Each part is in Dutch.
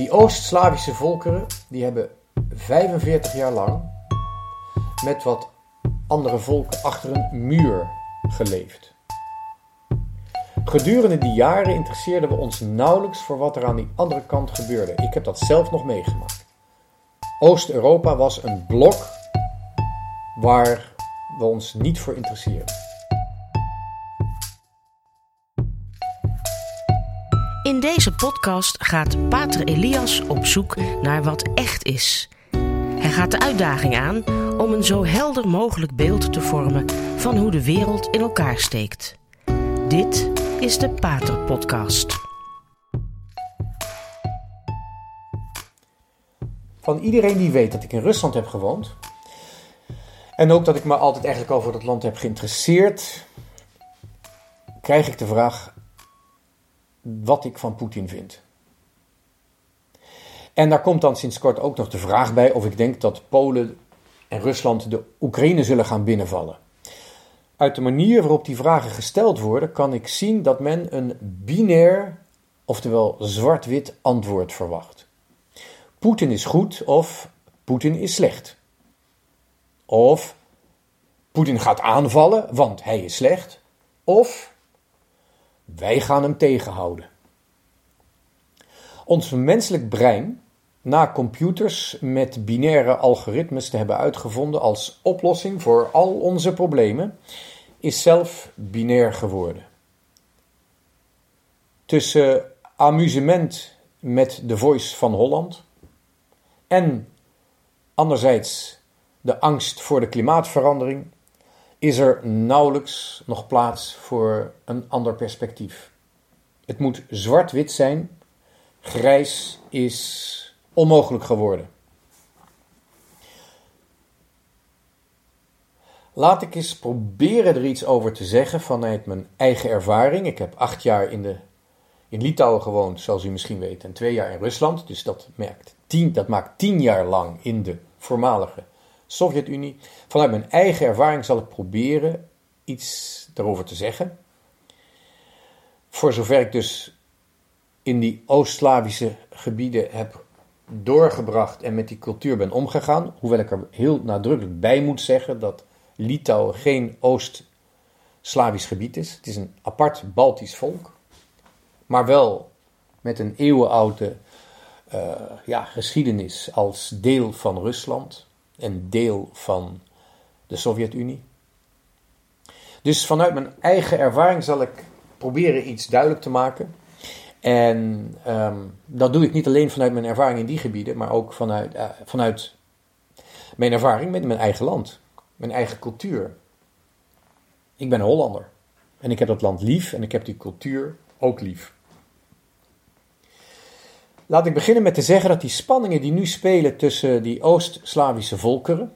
Die Oost-Slavische volkeren die hebben 45 jaar lang met wat andere volken achter een muur geleefd. Gedurende die jaren interesseerden we ons nauwelijks voor wat er aan die andere kant gebeurde. Ik heb dat zelf nog meegemaakt. Oost-Europa was een blok waar we ons niet voor interesseerden. In deze podcast gaat Pater Elias op zoek naar wat echt is. Hij gaat de uitdaging aan om een zo helder mogelijk beeld te vormen van hoe de wereld in elkaar steekt. Dit is de Pater Podcast. Van iedereen die weet dat ik in Rusland heb gewoond. En ook dat ik me altijd eigenlijk over dat land heb geïnteresseerd. Krijg ik de vraag wat ik van Poetin vind. En daar komt dan sinds kort ook nog de vraag bij of ik denk dat Polen en Rusland de Oekraïne zullen gaan binnenvallen. Uit de manier waarop die vragen gesteld worden, kan ik zien dat men een binair, oftewel zwart-wit antwoord verwacht. Poetin is goed of Poetin is slecht. Of Poetin gaat aanvallen, want hij is slecht. Of wij gaan hem tegenhouden. Ons menselijk brein, na computers met binaire algoritmes te hebben uitgevonden als oplossing voor al onze problemen, is zelf binair geworden. Tussen amusement met de Voice van Holland en anderzijds de angst voor de klimaatverandering is er nauwelijks nog plaats voor een ander perspectief. Het moet zwart-wit zijn, grijs is onmogelijk geworden. Laat ik eens proberen er iets over te zeggen vanuit mijn eigen ervaring. Ik heb acht jaar in, de, in Litouwen gewoond, zoals u misschien weet, en twee jaar in Rusland. Dus dat, merkt tien, dat maakt tien jaar lang in de voormalige Sovjet-Unie. Vanuit mijn eigen ervaring zal ik proberen iets daarover te zeggen. Voor zover ik dus in die Oost-Slavische gebieden heb doorgebracht en met die cultuur ben omgegaan, hoewel ik er heel nadrukkelijk bij moet zeggen dat Litouwen geen Oost-Slavisch gebied is. Het is een apart Baltisch volk, maar wel met een eeuwenoude uh, ja, geschiedenis als deel van Rusland en deel van de Sovjet-Unie. Dus vanuit mijn eigen ervaring zal ik proberen iets duidelijk te maken. En um, dat doe ik niet alleen vanuit mijn ervaring in die gebieden, maar ook vanuit, uh, vanuit mijn ervaring met mijn eigen land, mijn eigen cultuur. Ik ben Hollander en ik heb dat land lief en ik heb die cultuur ook lief. Laat ik beginnen met te zeggen dat die spanningen die nu spelen tussen die Oost-Slavische volkeren,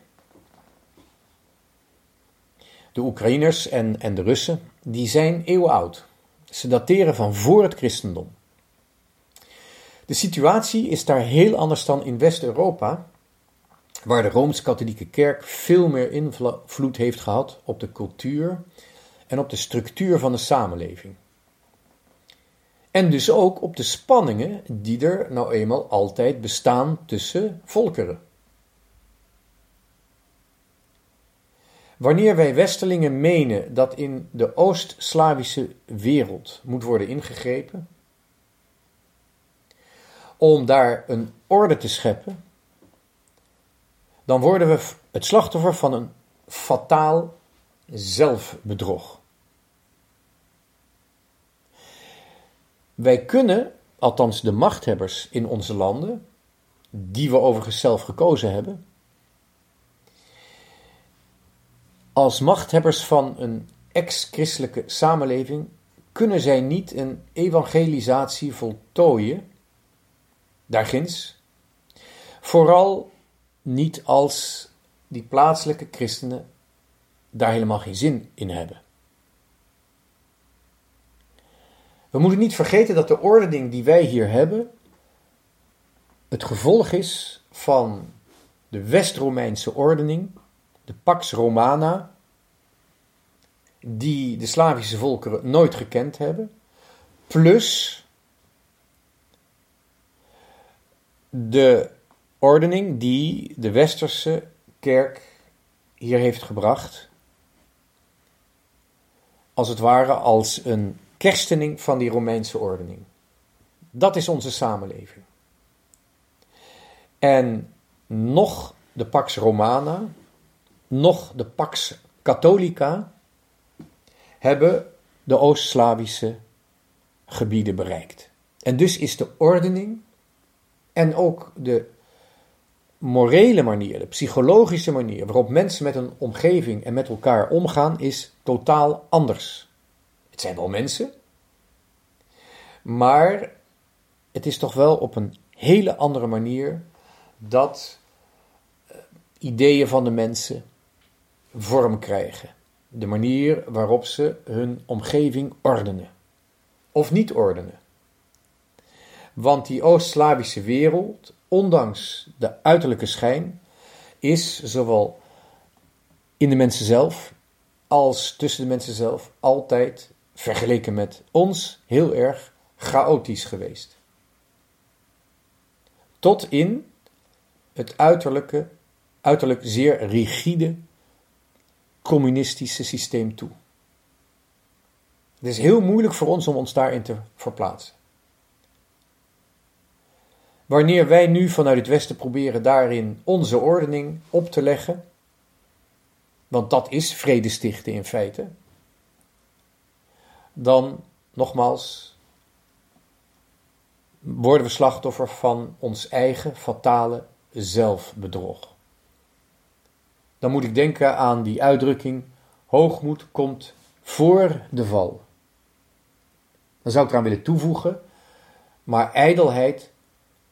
de Oekraïners en, en de Russen, die zijn eeuwenoud. Ze dateren van voor het christendom. De situatie is daar heel anders dan in West-Europa, waar de Rooms-Katholieke Kerk veel meer invloed heeft gehad op de cultuur en op de structuur van de samenleving. En dus ook op de spanningen die er nou eenmaal altijd bestaan tussen volkeren. Wanneer wij Westelingen menen dat in de Oost-Slavische wereld moet worden ingegrepen, om daar een orde te scheppen, dan worden we het slachtoffer van een fataal zelfbedrog. Wij kunnen, althans de machthebbers in onze landen, die we overigens zelf gekozen hebben, als machthebbers van een ex-christelijke samenleving kunnen zij niet een evangelisatie voltooien, daarginds, vooral niet als die plaatselijke christenen daar helemaal geen zin in hebben. We moeten niet vergeten dat de ordening die wij hier hebben het gevolg is van de West-Romeinse ordening, de Pax Romana, die de Slavische volkeren nooit gekend hebben, plus de ordening die de westerse kerk hier heeft gebracht, als het ware als een kerstening van die Romeinse ordening. Dat is onze samenleving. En nog de Pax Romana, nog de Pax Catholica hebben de Oost-Slavische gebieden bereikt. En dus is de ordening en ook de morele manier, de psychologische manier waarop mensen met een omgeving en met elkaar omgaan, is totaal anders. Het zijn wel mensen, maar het is toch wel op een hele andere manier dat eh, ideeën van de mensen vorm krijgen. De manier waarop ze hun omgeving ordenen. Of niet ordenen. Want die Oost-Slavische wereld, ondanks de uiterlijke schijn, is zowel in de mensen zelf als tussen de mensen zelf altijd, vergeleken met ons, heel erg chaotisch geweest. Tot in het uiterlijke, uiterlijk zeer rigide communistische systeem toe. Het is heel moeilijk voor ons om ons daarin te verplaatsen. Wanneer wij nu vanuit het Westen proberen daarin onze ordening op te leggen, want dat is vrede stichten in feite, dan nogmaals worden we slachtoffer van ons eigen fatale zelfbedrog. Dan moet ik denken aan die uitdrukking: hoogmoed komt voor de val. Dan zou ik eraan willen toevoegen, maar ijdelheid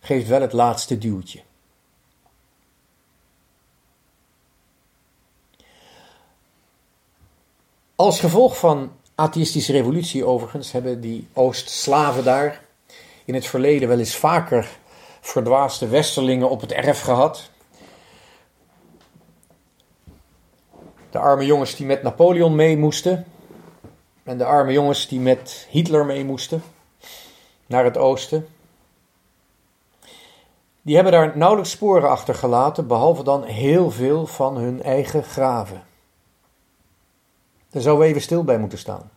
geeft wel het laatste duwtje. Als gevolg van atheïstische revolutie overigens hebben die Oost-Slaven daar in het verleden wel eens vaker verdwaasde westerlingen op het erf gehad. De arme jongens die met Napoleon mee moesten. En de arme jongens die met Hitler mee moesten naar het oosten. Die hebben daar nauwelijks sporen achtergelaten, behalve dan heel veel van hun eigen graven. Daar zouden we even stil bij moeten staan.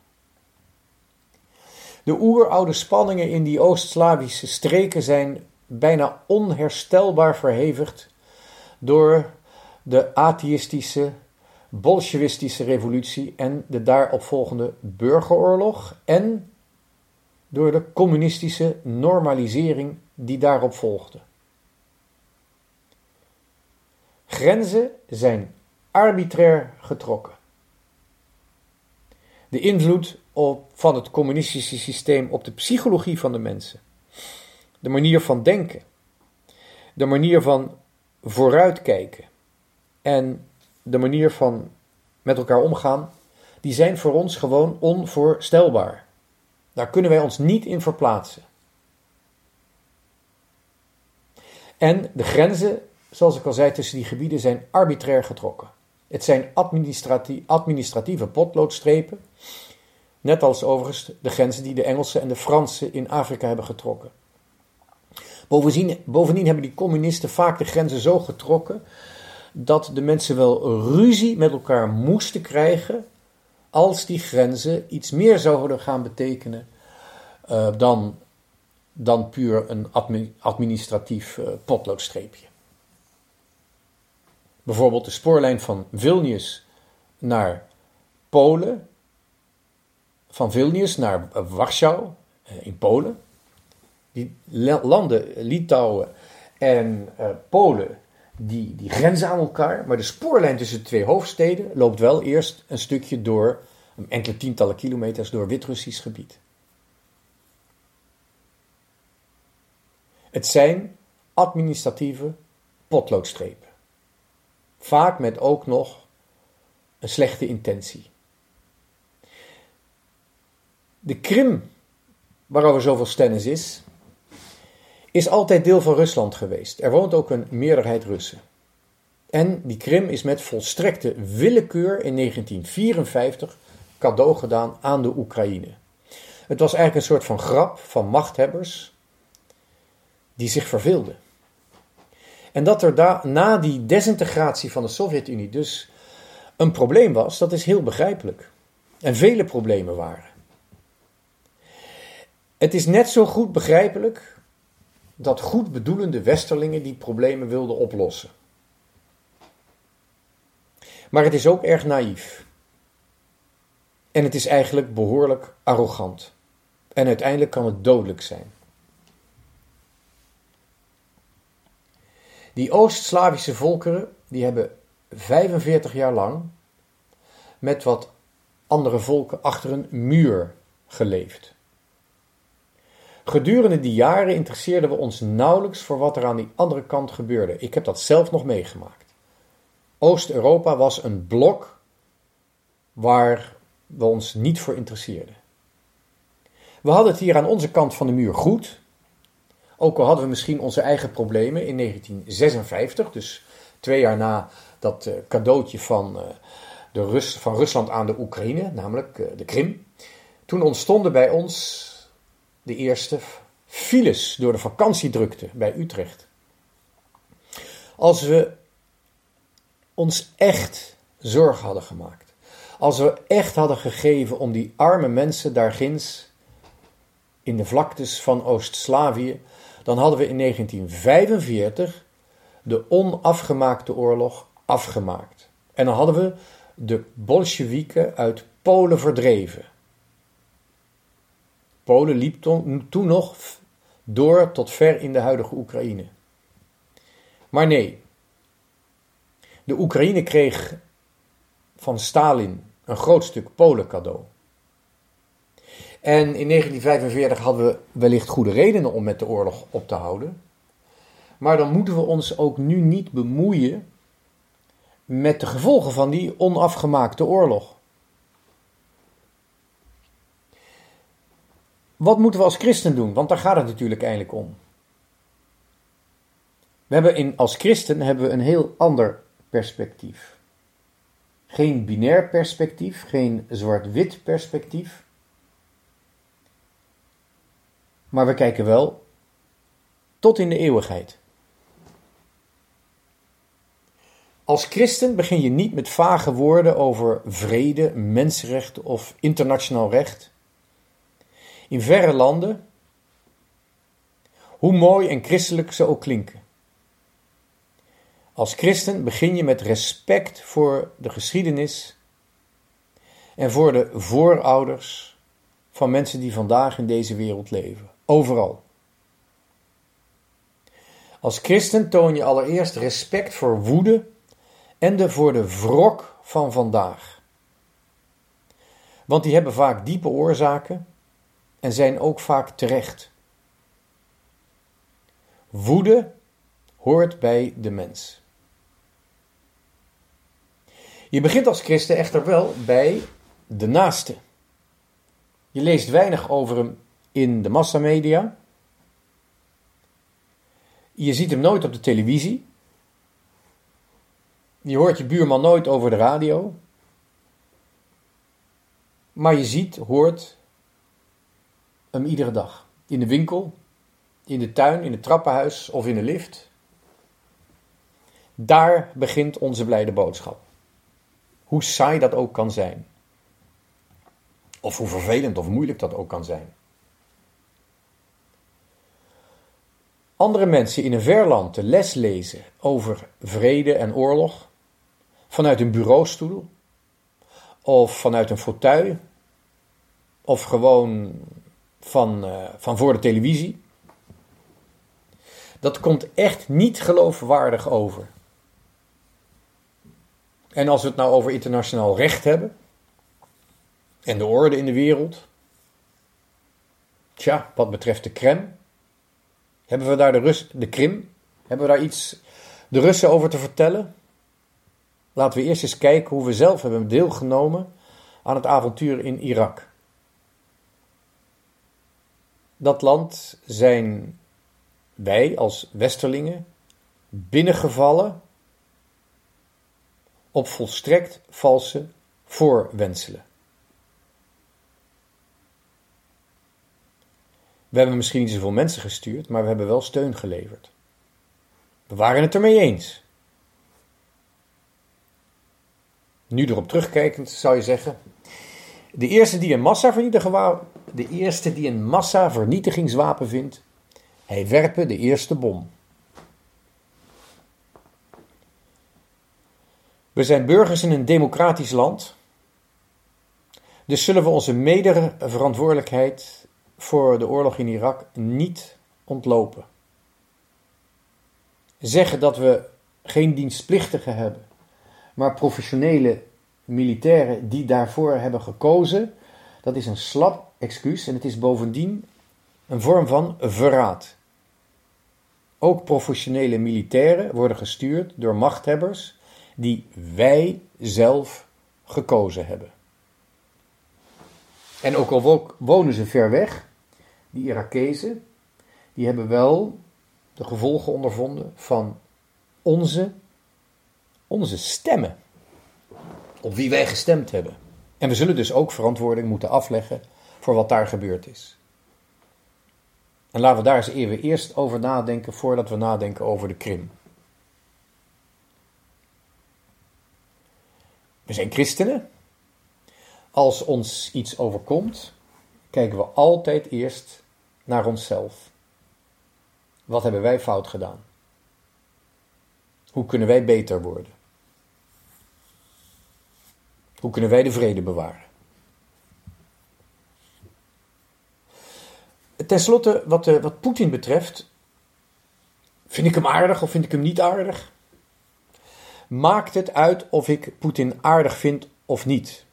De oeroude spanningen in die Oost-Slavische streken zijn bijna onherstelbaar verhevigd door de atheïstische, bolsjewistische revolutie en de daaropvolgende burgeroorlog en door de communistische normalisering die daarop volgde. Grenzen zijn arbitrair getrokken. De invloed op, van het communistische systeem op de psychologie van de mensen, de manier van denken, de manier van vooruitkijken en de manier van met elkaar omgaan, die zijn voor ons gewoon onvoorstelbaar. Daar kunnen wij ons niet in verplaatsen. En de grenzen zoals ik al zei, tussen die gebieden zijn arbitrair getrokken. Het zijn administratieve potloodstrepen, net als overigens de grenzen die de Engelsen en de Fransen in Afrika hebben getrokken. Bovendien, bovendien hebben die communisten vaak de grenzen zo getrokken dat de mensen wel ruzie met elkaar moesten krijgen als die grenzen iets meer zouden gaan betekenen uh, dan, dan puur een administratief uh, potloodstreepje. Bijvoorbeeld de spoorlijn van Vilnius naar Polen, van Vilnius naar Warschau eh, in Polen. Die landen, Litouwen en uh, Polen, die, die grenzen aan elkaar. Maar de spoorlijn tussen twee hoofdsteden loopt wel eerst een stukje door, enkele tientallen kilometers door Wit-Russisch gebied. Het zijn administratieve potloodstrepen. Vaak met ook nog een slechte intentie. De Krim, waarover zoveel stennis is, is altijd deel van Rusland geweest. Er woont ook een meerderheid Russen. En die Krim is met volstrekte willekeur in 1954 cadeau gedaan aan de Oekraïne. Het was eigenlijk een soort van grap van machthebbers die zich verveelden. En dat er da na die desintegratie van de Sovjet-Unie dus een probleem was, dat is heel begrijpelijk. En vele problemen waren. Het is net zo goed begrijpelijk dat goed bedoelende westerlingen die problemen wilden oplossen. Maar het is ook erg naïef. En het is eigenlijk behoorlijk arrogant. En uiteindelijk kan het dodelijk zijn. Die Oost-Slavische volkeren, die hebben 45 jaar lang met wat andere volken achter een muur geleefd. Gedurende die jaren interesseerden we ons nauwelijks voor wat er aan die andere kant gebeurde. Ik heb dat zelf nog meegemaakt. Oost-Europa was een blok waar we ons niet voor interesseerden. We hadden het hier aan onze kant van de muur goed. Ook al hadden we misschien onze eigen problemen in 1956, dus twee jaar na dat uh, cadeautje van, uh, de Rus, van Rusland aan de Oekraïne, namelijk uh, de Krim. Toen ontstonden bij ons de eerste files door de vakantiedrukte bij Utrecht. Als we ons echt zorgen hadden gemaakt, als we echt hadden gegeven om die arme mensen daar ginds in de vlaktes van Oost-Slavië, dan hadden we in 1945 de onafgemaakte oorlog afgemaakt. En dan hadden we de Bolsjewieken uit Polen verdreven. Polen liep toen nog door tot ver in de huidige Oekraïne. Maar nee, de Oekraïne kreeg van Stalin een groot stuk Polen cadeau. En in 1945 hadden we wellicht goede redenen om met de oorlog op te houden. Maar dan moeten we ons ook nu niet bemoeien met de gevolgen van die onafgemaakte oorlog. Wat moeten we als christen doen? Want daar gaat het natuurlijk eigenlijk om. We hebben in, als christen hebben we een heel ander perspectief. Geen binair perspectief, geen zwart-wit perspectief. Maar we kijken wel tot in de eeuwigheid. Als christen begin je niet met vage woorden over vrede, mensenrechten of internationaal recht in verre landen, hoe mooi en christelijk ze ook klinken. Als christen begin je met respect voor de geschiedenis en voor de voorouders van mensen die vandaag in deze wereld leven, overal. Als christen toon je allereerst respect voor woede en de voor de wrok van vandaag. Want die hebben vaak diepe oorzaken en zijn ook vaak terecht. Woede hoort bij de mens. Je begint als christen echter wel bij de naaste. Je leest weinig over hem in de massamedia. Je ziet hem nooit op de televisie. Je hoort je buurman nooit over de radio. Maar je ziet, hoort hem iedere dag. In de winkel, in de tuin, in het trappenhuis of in de lift. Daar begint onze blijde boodschap. Hoe saai dat ook kan zijn. Of hoe vervelend of moeilijk dat ook kan zijn. Andere mensen in een verland de les lezen over vrede en oorlog, vanuit een bureaustoel, of vanuit een fauteuil, of gewoon van, uh, van voor de televisie. Dat komt echt niet geloofwaardig over. En als we het nou over internationaal recht hebben en de orde in de wereld. Tja, wat betreft de Krim, hebben we daar de, Rus, de Krim, hebben we daar iets de Russen over te vertellen? Laten we eerst eens kijken hoe we zelf hebben deelgenomen aan het avontuur in Irak dat land zijn wij als Westerlingen binnengevallen op volstrekt valse voorwenselen. We hebben misschien niet zoveel mensen gestuurd, maar we hebben wel steun geleverd. We waren het ermee eens. Nu erop terugkijkend zou je zeggen: de eerste die een massavernietigingswapen, de vindt, hij werpen de eerste bom. We zijn burgers in een democratisch land. Dus zullen we onze mede-verantwoordelijkheid voor de oorlog in Irak niet ontlopen. Zeggen dat we geen dienstplichtigen hebben, maar professionele militairen die daarvoor hebben gekozen, dat is een slap excuus en het is bovendien een vorm van verraad. Ook professionele militairen worden gestuurd door machthebbers die wij zelf gekozen hebben. En ook al wonen ze ver weg, die Irakezen, die hebben wel de gevolgen ondervonden van onze, onze stemmen. Op wie wij gestemd hebben. En we zullen dus ook verantwoording moeten afleggen voor wat daar gebeurd is. En laten we daar eens even eerst over nadenken voordat we nadenken over de Krim. We zijn christenen. Als ons iets overkomt, kijken we altijd eerst naar onszelf. Wat hebben wij fout gedaan? Hoe kunnen wij beter worden? Hoe kunnen wij de vrede bewaren? Ten slotte, wat, uh, wat Poetin betreft, vind ik hem aardig of vind ik hem niet aardig? Maakt het uit of ik Poetin aardig vind of niet?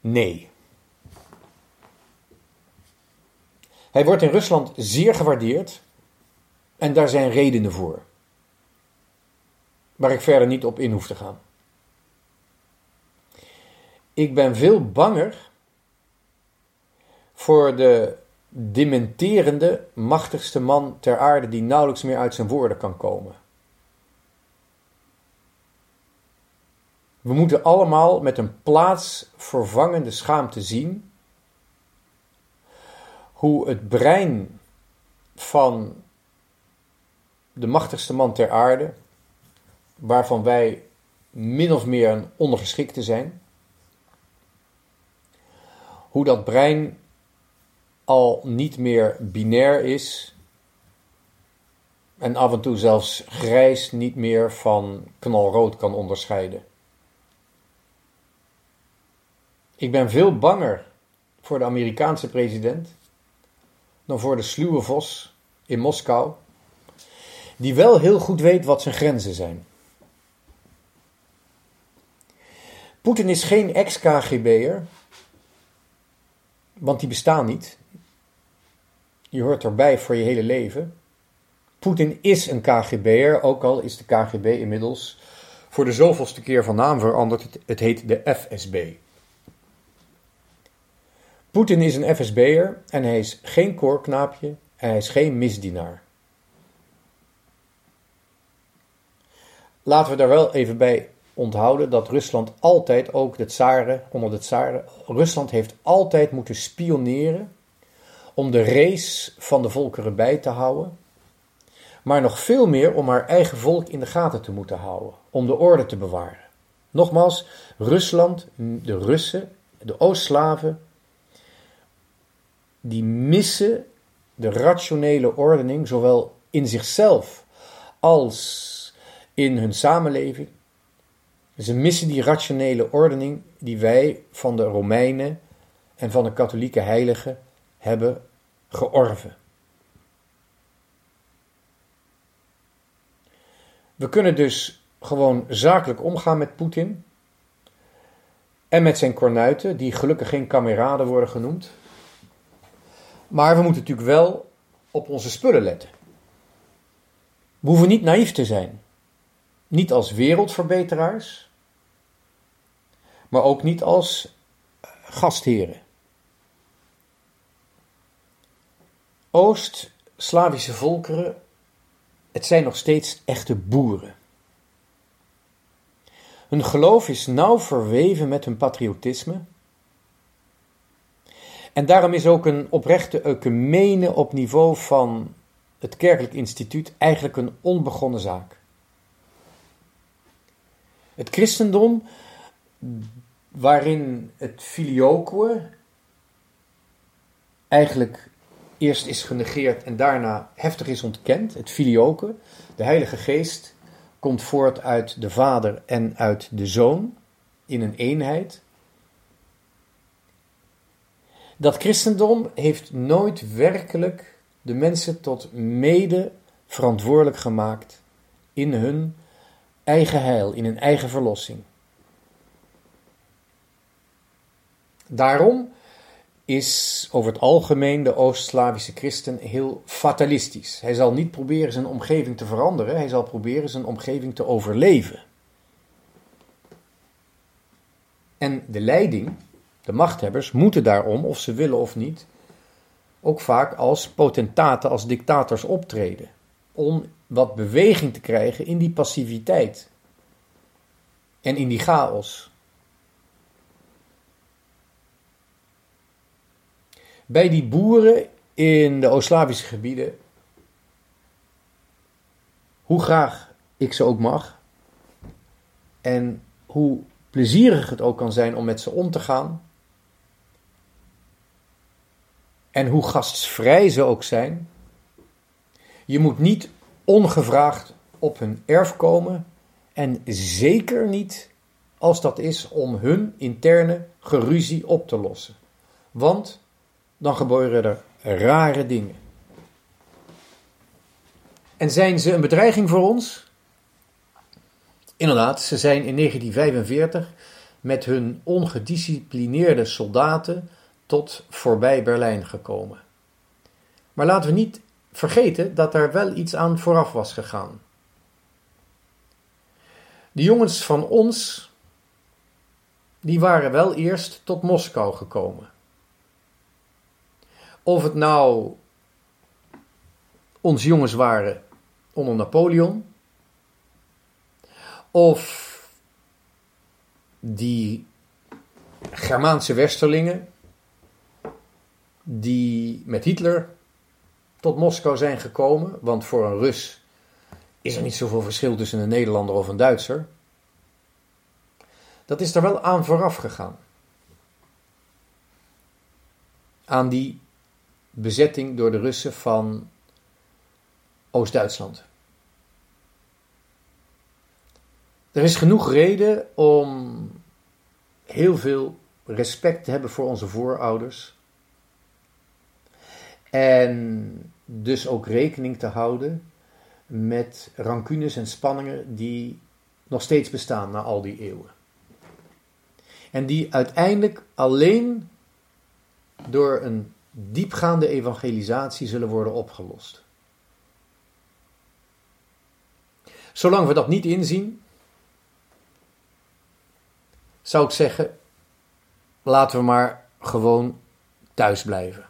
Nee. Hij wordt in Rusland zeer gewaardeerd en daar zijn redenen voor. Waar ik verder niet op in hoef te gaan. Ik ben veel banger voor de dementerende, machtigste man ter aarde die nauwelijks meer uit zijn woorden kan komen. We moeten allemaal met een plaatsvervangende schaamte zien hoe het brein van de machtigste man ter aarde, waarvan wij min of meer een ondergeschikte zijn, hoe dat brein al niet meer binair is en af en toe zelfs grijs niet meer van knalrood kan onderscheiden. Ik ben veel banger voor de Amerikaanse president dan voor de sluwe vos in Moskou, die wel heel goed weet wat zijn grenzen zijn. Poetin is geen ex-KGB'er, want die bestaan niet. Je hoort erbij voor je hele leven. Poetin is een KGB'er, ook al is de KGB inmiddels voor de zoveelste keer van naam veranderd. Het heet de FSB. Poetin is een FSB'er en hij is geen koorknaapje en hij is geen misdienaar. Laten we daar wel even bij onthouden dat Rusland altijd ook de tsaren, onder de tsaren, Rusland heeft altijd moeten spioneren om de race van de volkeren bij te houden, maar nog veel meer om haar eigen volk in de gaten te moeten houden, om de orde te bewaren. Nogmaals, Rusland, de Russen, de Oost-Slaven, die missen de rationele ordening, zowel in zichzelf als in hun samenleving. Ze missen die rationele ordening die wij van de Romeinen en van de katholieke heiligen hebben georven. We kunnen dus gewoon zakelijk omgaan met Poetin en met zijn kornuiten, die gelukkig geen kameraden worden genoemd. Maar we moeten natuurlijk wel op onze spullen letten. We hoeven niet naïef te zijn. Niet als wereldverbeteraars, maar ook niet als gastheren. Oost-Slavische volkeren, het zijn nog steeds echte boeren. Hun geloof is nauw verweven met hun patriotisme. En daarom is ook een oprechte ecumene op niveau van het kerkelijk instituut eigenlijk een onbegonnen zaak. Het christendom, waarin het filioque eigenlijk eerst is genegeerd en daarna heftig is ontkend, het filioque, de Heilige Geest, komt voort uit de Vader en uit de Zoon in een eenheid. Dat christendom heeft nooit werkelijk de mensen tot mede verantwoordelijk gemaakt in hun eigen heil, in hun eigen verlossing. Daarom is over het algemeen de Oost-Slavische christen heel fatalistisch. Hij zal niet proberen zijn omgeving te veranderen, hij zal proberen zijn omgeving te overleven. En de leiding, de machthebbers, moeten daarom, of ze willen of niet, ook vaak als potentaten, als dictators optreden. Om wat beweging te krijgen in die passiviteit en in die chaos. Bij die boeren in de Oost-Slavische gebieden, hoe graag ik ze ook mag en hoe plezierig het ook kan zijn om met ze om te gaan, en hoe gastsvrij ze ook zijn, je moet niet ongevraagd op hun erf komen en zeker niet als dat is om hun interne geruzie op te lossen. Want dan gebeuren er rare dingen. En zijn ze een bedreiging voor ons? Inderdaad, ze zijn in 1945 met hun ongedisciplineerde soldaten tot voorbij Berlijn gekomen. Maar laten we niet vergeten dat er wel iets aan vooraf was gegaan. De jongens van ons, die waren wel eerst tot Moskou gekomen. Of het nou onze jongens waren onder Napoleon, of die Germaanse westerlingen die met Hitler tot Moskou zijn gekomen, want voor een Rus is er niet zoveel verschil tussen een Nederlander of een Duitser. Dat is er wel aan vooraf gegaan. Aan die bezetting door de Russen van Oost-Duitsland. Er is genoeg reden om heel veel respect te hebben voor onze voorouders. En dus ook rekening te houden met rancunes en spanningen die nog steeds bestaan na al die eeuwen. En die uiteindelijk alleen door een diepgaande evangelisatie zullen worden opgelost. Zolang we dat niet inzien, zou ik zeggen: laten we maar gewoon thuis blijven.